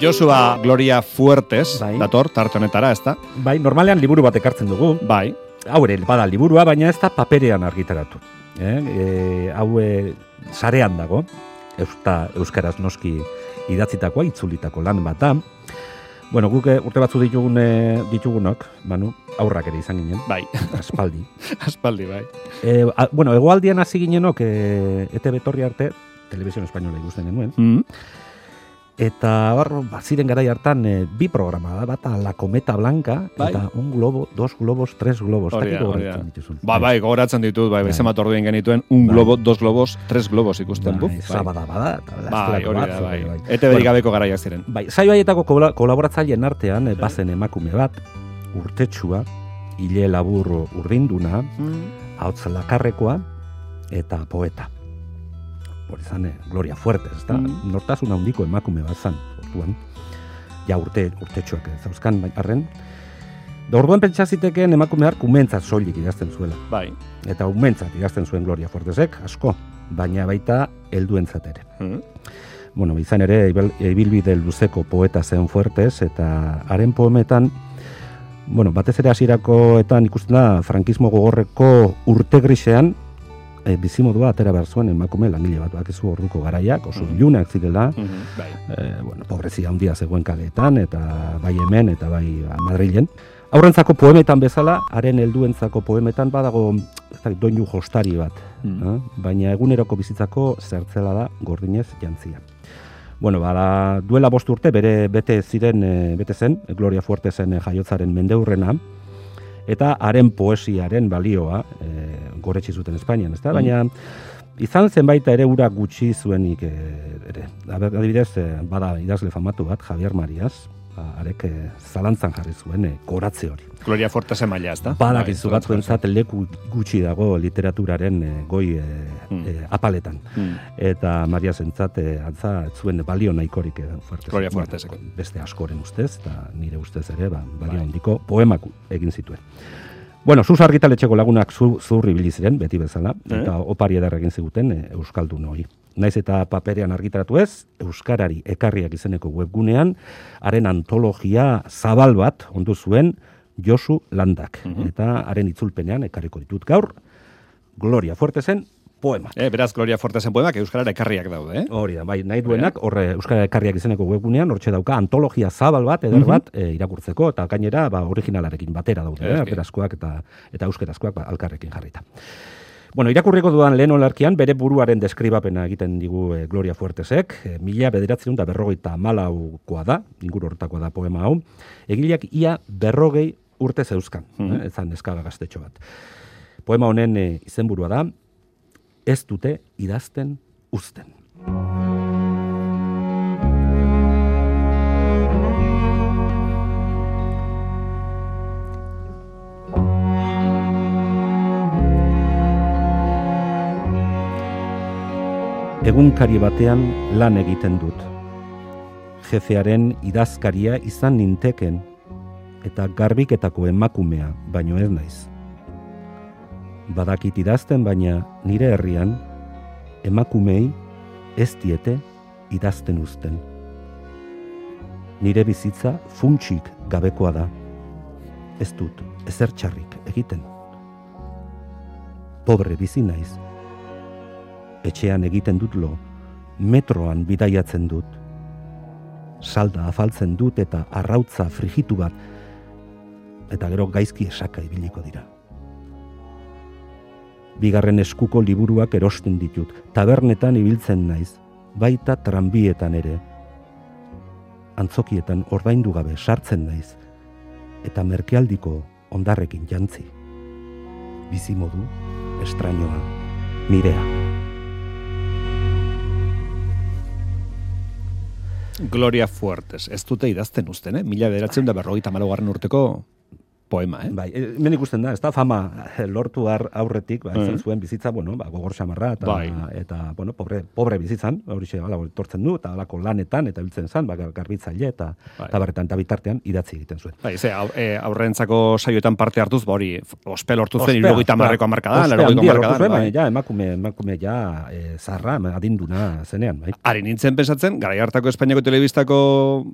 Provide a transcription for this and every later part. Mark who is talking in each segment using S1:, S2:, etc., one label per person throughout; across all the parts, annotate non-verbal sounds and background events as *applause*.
S1: Josua Gloria Fuertes,
S2: Bai.
S1: dator, tarte honetara, ez da?
S2: Bai, normalean liburu bat ekartzen dugu.
S1: Bai.
S2: Hau ere, bada liburua, baina ez da paperean argitaratu. Eh? E, hau e, sarean dago, eusta, euskaraz noski idatzitakoa, itzulitako lan bat da. Bueno, guk eh, urte batzu ditugun, ditugunok, Manu, aurrak ere izan ginen,
S1: Bai.
S2: aspaldi. *laughs*
S1: Aspaldi, bai.
S2: E, a, bueno, egoaldian hasi ginenok, e, ETB etorri arte, Televisión Espainola ikusten genuen,
S1: Mm.
S2: Eta hor, ba, ziren garai hartan e, bi programa da, bata La Cometa Blanca,
S1: Bai.
S2: eta un globo, dos globos, tres globos.
S1: Hori da.
S2: gogoratzen dituzun.
S1: Ba, bai, gogoratzen ditut, bai,
S2: Bai.
S1: bezemat orduen genituen, un
S2: Bai.
S1: globo, dos globos, tres globos ikusten,
S2: Bai,
S1: buf. Bai,
S2: Zabada bada, eta
S1: bai,
S2: bestelako
S1: hori da,
S2: batzuk
S1: bai.
S2: ere,
S1: Ete
S2: Bueno,
S1: gabeko garaiak ziren.
S2: Bai, saio haietako kola- kolaboratzaileen artean, e, bazen emakume bat, urtetsua, hile labur urdinduna,
S1: Mm.
S2: hauts lakarrekoa, eta poeta. Hori zan, eh, Gloria Fuertes, ezta?
S1: Mm.
S2: Nortasun handiko emakume bat zan, orduan. Ja urte, urtetxoak zauzkan, arren. Da orduan pentsa zitekeen emakume har kumentzat soilik idazten zuela.
S1: Bai.
S2: Eta umentzat idazten zuen Gloria Fuertesek, asko, baina baita helduentzat ere.
S1: Mm.
S2: Bueno, izan ere, ibil- ibilbide luzeko poeta zen fuertez, eta haren poemetan, bueno, batez ere hasierako-etan ikusten da, frankismo gogorreko urte grisean, e, bizimodua atera behar zuen emakume langile bat, bakizu orduko garaiak, oso
S1: Mhm.
S2: ilunak zirela,
S1: Mhm, Bai.
S2: e, bueno, pobrezia handia zegoen kaleetan, eta bai hemen, eta bai ba, Madrilen. Aurrentzako poemetan bezala, haren helduentzako poemetan badago, ez doinu jostari bat,
S1: Mm.
S2: eh? baina eguneroko bizitzako zertzela da gordinez jantzia. Bueno, bada, duela bost urte bere bete ziren, e, bete zen, Gloria Fuerte zen jaiotzaren mendeurrena, eta haren poesiaren balioa e, goretsi zuten Espainian, ezta? Baina izan zen baita ere ura gutxi zuenik e, ere. Adibidez, e, bada idazle famatu bat, Javier Marias, ba, arek e, zalantzan jarri zuen e, koratze hori.
S1: Gloria Fortesen maila, ez da?
S2: Badakizu
S1: Bai,
S2: batzuentzat leku gutxi dago literaturaren e, goi e,
S1: Mm.
S2: apaletan.
S1: Mm.
S2: Eta Maria zentzat e, antza zuen balio nahikorik e, fuertes.
S1: Gloria Fuertesek.
S2: beste askoren ustez, eta nire ustez ere, ba, balio
S1: Bai.
S2: handiko poemak egin zituen. Bueno, sus argitaletxeko lagunak zu, zur ibili ziren, beti bezala,
S1: Eh?
S2: eta opari eder egin ziguten e, Euskaldun hori. Naiz eta paperean argitaratu ez, Euskarari ekarriak izeneko webgunean, haren antologia zabal bat ondu zuen Josu Landak.
S1: Mhm.
S2: Eta haren itzulpenean ekarriko ditut gaur, Gloria Fuertesen poema.
S1: Eh, beraz, Gloria Fortesen poemak euskarara ekarriak daude, eh?
S2: Hori da, bai, nahi duenak, horre Euskara Ekarriak izeneko webgunean, hortxe dauka antologia zabal bat, eder bat, e, irakurtzeko, eta gainera, ba, originalarekin batera daude, eh,
S1: Eske.
S2: berazkoak eta, eta euskerazkoak ba, alkarrekin jarrita. Bueno, irakurriko dudan lehen olarkian, bere buruaren deskribapena egiten digu e, Gloria Fuertesek, e, mila bederatzen da berrogeita malaukoa da, inguru hortakoa da poema hau, egileak ia berrogei urte zeuzkan, eh, ezan eskaga gaztetxo bat. Poema honen e, izenburua da, ez dute idazten uzten. Egunkari batean lan egiten dut. Jefearen idazkaria izan ninteken eta garbiketako emakumea baino ez naiz. Badakit idazten baina nire herrian emakumei ez diete idazten uzten. Nire bizitza funtsik gabekoa da. Ez dut ezer txarrik egiten. Pobre bizi naiz. Etxean egiten dut lo, metroan bidaiatzen dut. Salda afaltzen dut eta arrautza frigitu bat, eta gero gaizki esaka ibiliko dira. Bigarren eskuko liburuak erosten ditut, tabernetan ibiltzen naiz, baita tranbietan ere. Antzokietan ordaindu gabe sartzen naiz, eta merkealdiko ondarrekin jantzi. Bizimodu, estrañoa, nirea.
S1: Gloria Fuertes. Ez dute idazten uzten, eh? Mila bederatzen da berrogeita malaugarren urteko poema, eh?
S2: Bai, e, hemen ikusten da, ez da fama eh, lortu aurretik, ba, izan
S1: Mm.
S2: zuen bizitza, bueno, ba, gogor xamarra, eta,
S1: Bai.
S2: eta bueno, pobre, pobre bizitzan, hori xe, hala, tortzen du, eta halako lanetan, eta biltzen zen, ba, garbitzaile, eta,
S1: Bai.
S2: eta barretan, eta bitartean idatzi egiten zuen.
S1: Bai, ze, au- e, aurrentzako saioetan parte hartuz, ba hori, ospel hortu zen, irurogeita marreko amarkadan,
S2: ospea
S1: larogeiko
S2: handia lortu
S1: amarkadan,
S2: zuen,
S1: bai.
S2: ja, emakume, emakume ja e, zarra, adinduna zenean, bai.
S1: Ari nintzen pensatzen, garai hartako Espainiako telebistako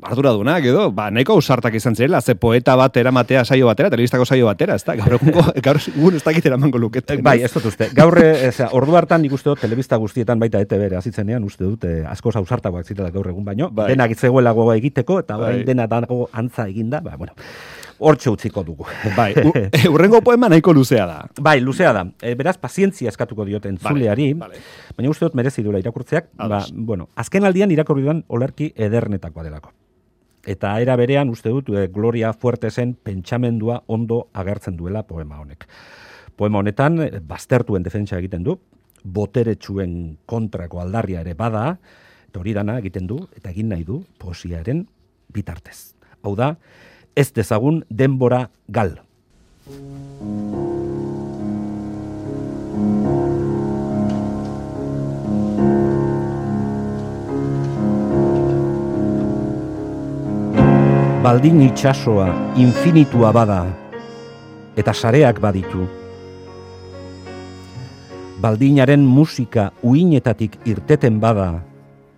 S1: arduradunak edo, ba, nahiko ausartak izan zirela, ze poeta bat eramatea saio batera, telebistako saio batera, ez da? Gaur egungo, *laughs* gaur egun ez dakit eramango luketen.
S2: Bai, ez dut uste. Gaur, eh, osea, ordu hartan nik uste dut, telebista guztietan baita ETV ere azitzenean, uste dut, eh, asko ausartagoak zitela gaur egun baino,
S1: Bai.
S2: denak itzegoela gogoa egiteko, eta
S1: Bai.
S2: dena dago antza eginda, ba, bueno, hortxe utziko dugu.
S1: Bai, u, *laughs* e, urrengo poema nahiko luzea da.
S2: Bai, luzea da. E, beraz, pazientzia eskatuko dioten entzuleari,
S1: Vale, vale.
S2: baina uste dut merezi duela irakurtzeak, ba,
S1: Ados.
S2: bueno, azken aldian irakurri duan olerki edernetakoa delako. Eta era berean uste dut e, Gloria Fuertesen pentsamendua ondo agertzen duela poema honek. Poema honetan, e, baztertuen defentsa egiten du, boteretsuen kontrako aldarria ere bada, eta hori dana egiten du, eta egin nahi du, poesiaren bitartez. Hau da, ez dezagun denbora gal. Baldin itxasoa infinitua bada, eta sareak baditu. Baldinaren musika uinetatik irteten bada,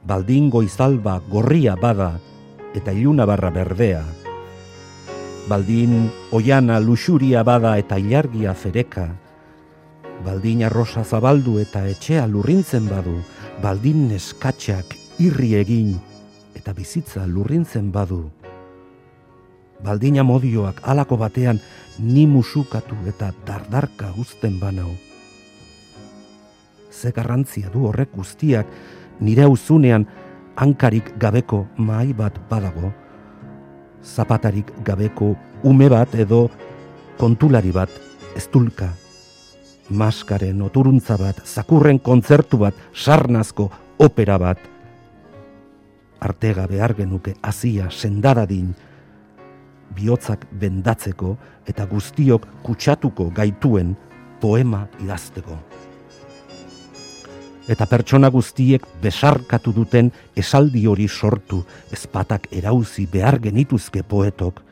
S2: baldin goizalba gorria bada, eta iluna barra berdea. Baldin oiana luxuria bada eta ilargia fereka, baldin arrosa zabaldu eta etxea lurrintzen badu, baldin neskatxak irri egin eta bizitza lurrintzen badu. Baldin amodioak alako batean ni musukatu eta dardarka uzten banau. Ze garrantzia du horrek guztiak nire auzunean hankarik gabeko mahai bat badago, zapatarik gabeko ume bat edo kontulari bat eztulka, maskaren oturuntza bat, zakurren kontzertu bat, sarnazko opera bat, artega behar genuke azia sendadadin, bihotzak bendatzeko eta guztiok kutsatuko gaituen poema idazteko. Eta pertsona guztiek besarkatu duten esaldi hori sortu, ezpatak erauzi behar genituzke poetok,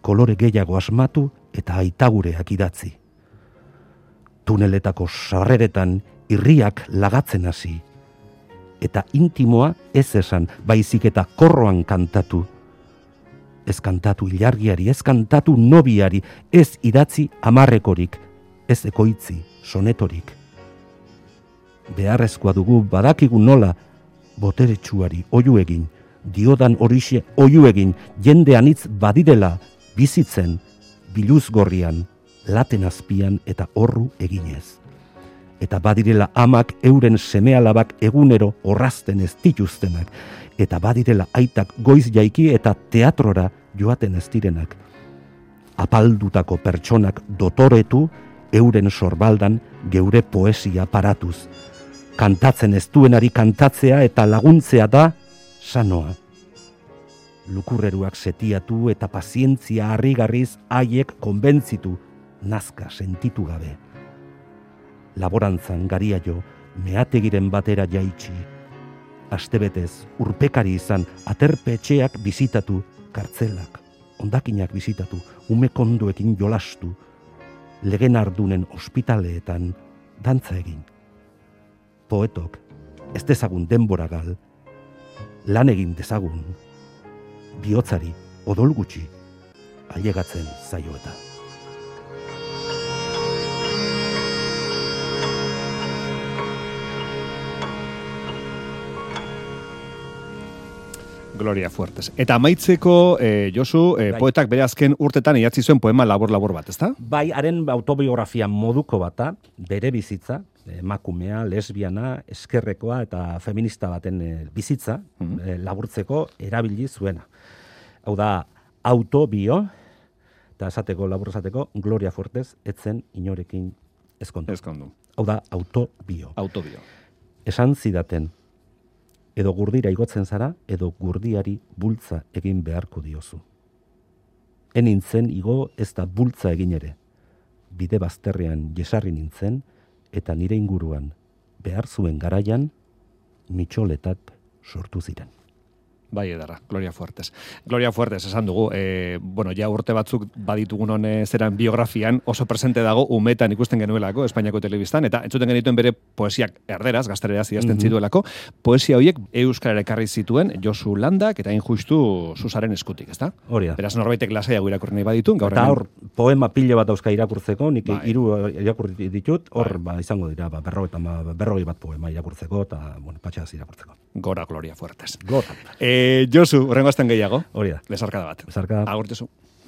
S2: kolore gehiago asmatu eta aitagureak idatzi. Tuneletako sarreretan irriak lagatzen hasi, eta intimoa ez esan, baizik eta korroan kantatu, ez kantatu ilargiari, ez kantatu nobiari, ez idatzi amarrekorik, ez ekoitzi sonetorik. Beharrezkoa dugu badakigu nola boteretsuari oiu egin, diodan horixe oiu egin, jende anitz badirela bizitzen, biluzgorrian, laten azpian eta horru eginez. Eta badirela amak euren semealabak egunero orrazten ez dituztenak, eta badirela aitak goiz jaiki eta teatrora joaten ez direnak. Apaldutako pertsonak dotoretu euren sorbaldan geure poesia paratuz. Kantatzen ez duenari kantatzea eta laguntzea da sanoa. Lukurreruak setiatu eta pazientzia harrigarriz haiek konbentzitu, nazka sentitu gabe. Laborantzan garia jo, meategiren batera jaitsi, astebetez urpekari izan aterpetxeak bizitatu, kartzelak, ondakinak bizitatu, ume kondoekin jolastu, legen ardunen ospitaleetan dantza egin. Poetok, ez dezagun denbora gal, lan egin dezagun, bihotzari odol gutxi ailegatzen zaio eta.
S1: Gloria Fuertes. Eta amaitzeko, eh, Josu, eh,
S2: Bai.
S1: poetak bere azken urtetan idatzi zuen poema labor-labor bat, ezta?
S2: Bai, haren autobiografia moduko bata, bere bizitza, emakumea, lesbiana, eskerrekoa eta feminista baten eh, bizitza,
S1: Mhm.
S2: eh, laburtzeko erabili zuena. Hau da, autobio, eta esateko, labur esateko, Gloria Fuertes, etzen inorekin ezkondu.
S1: Ezkondu.
S2: Hau da, autobio.
S1: Autobio.
S2: Esan zidaten, edo gurdira igotzen zara, edo gurdiari bultza egin beharko diozu. enintzen igo ez da bultza egin ere. Bide bazterrean jesarri nintzen, eta nire inguruan behar zuen garaian mitxoletak sortu ziren.
S1: Bai, edarra, Gloria Fuertes. Gloria Fuertes, esan dugu, e, bueno, ja urte batzuk baditugun hone zeran biografian, oso presente dago, umetan ikusten genuelako, Espainiako telebistan, eta entzuten genituen bere poesiak erderaz, gaztereraz idazten mm zituelako, poesia horiek Euskara ekarri zituen Josu Landak eta injustu Susaren eskutik, ezta?
S2: Hori da.
S1: Beraz, norbaitek lasaiago irakurri nahi gaur
S2: Eta hor, poema pilo bat dauzka irakurtzeko, nik
S1: Bai.
S2: hiru irakurri ditut, hor
S1: Bai.
S2: ba, izango dira, ba, berrogei, berrogei bat poema irakurtzeko, eta, bueno, patxaz irakurtzeko.
S1: Gora Gloria Fuertes.
S2: Gora.
S1: E, Josu, horrengo azten gehiago,
S2: Hori da.
S1: besarkada bat.
S2: Besarkada.
S1: Agur, Josu.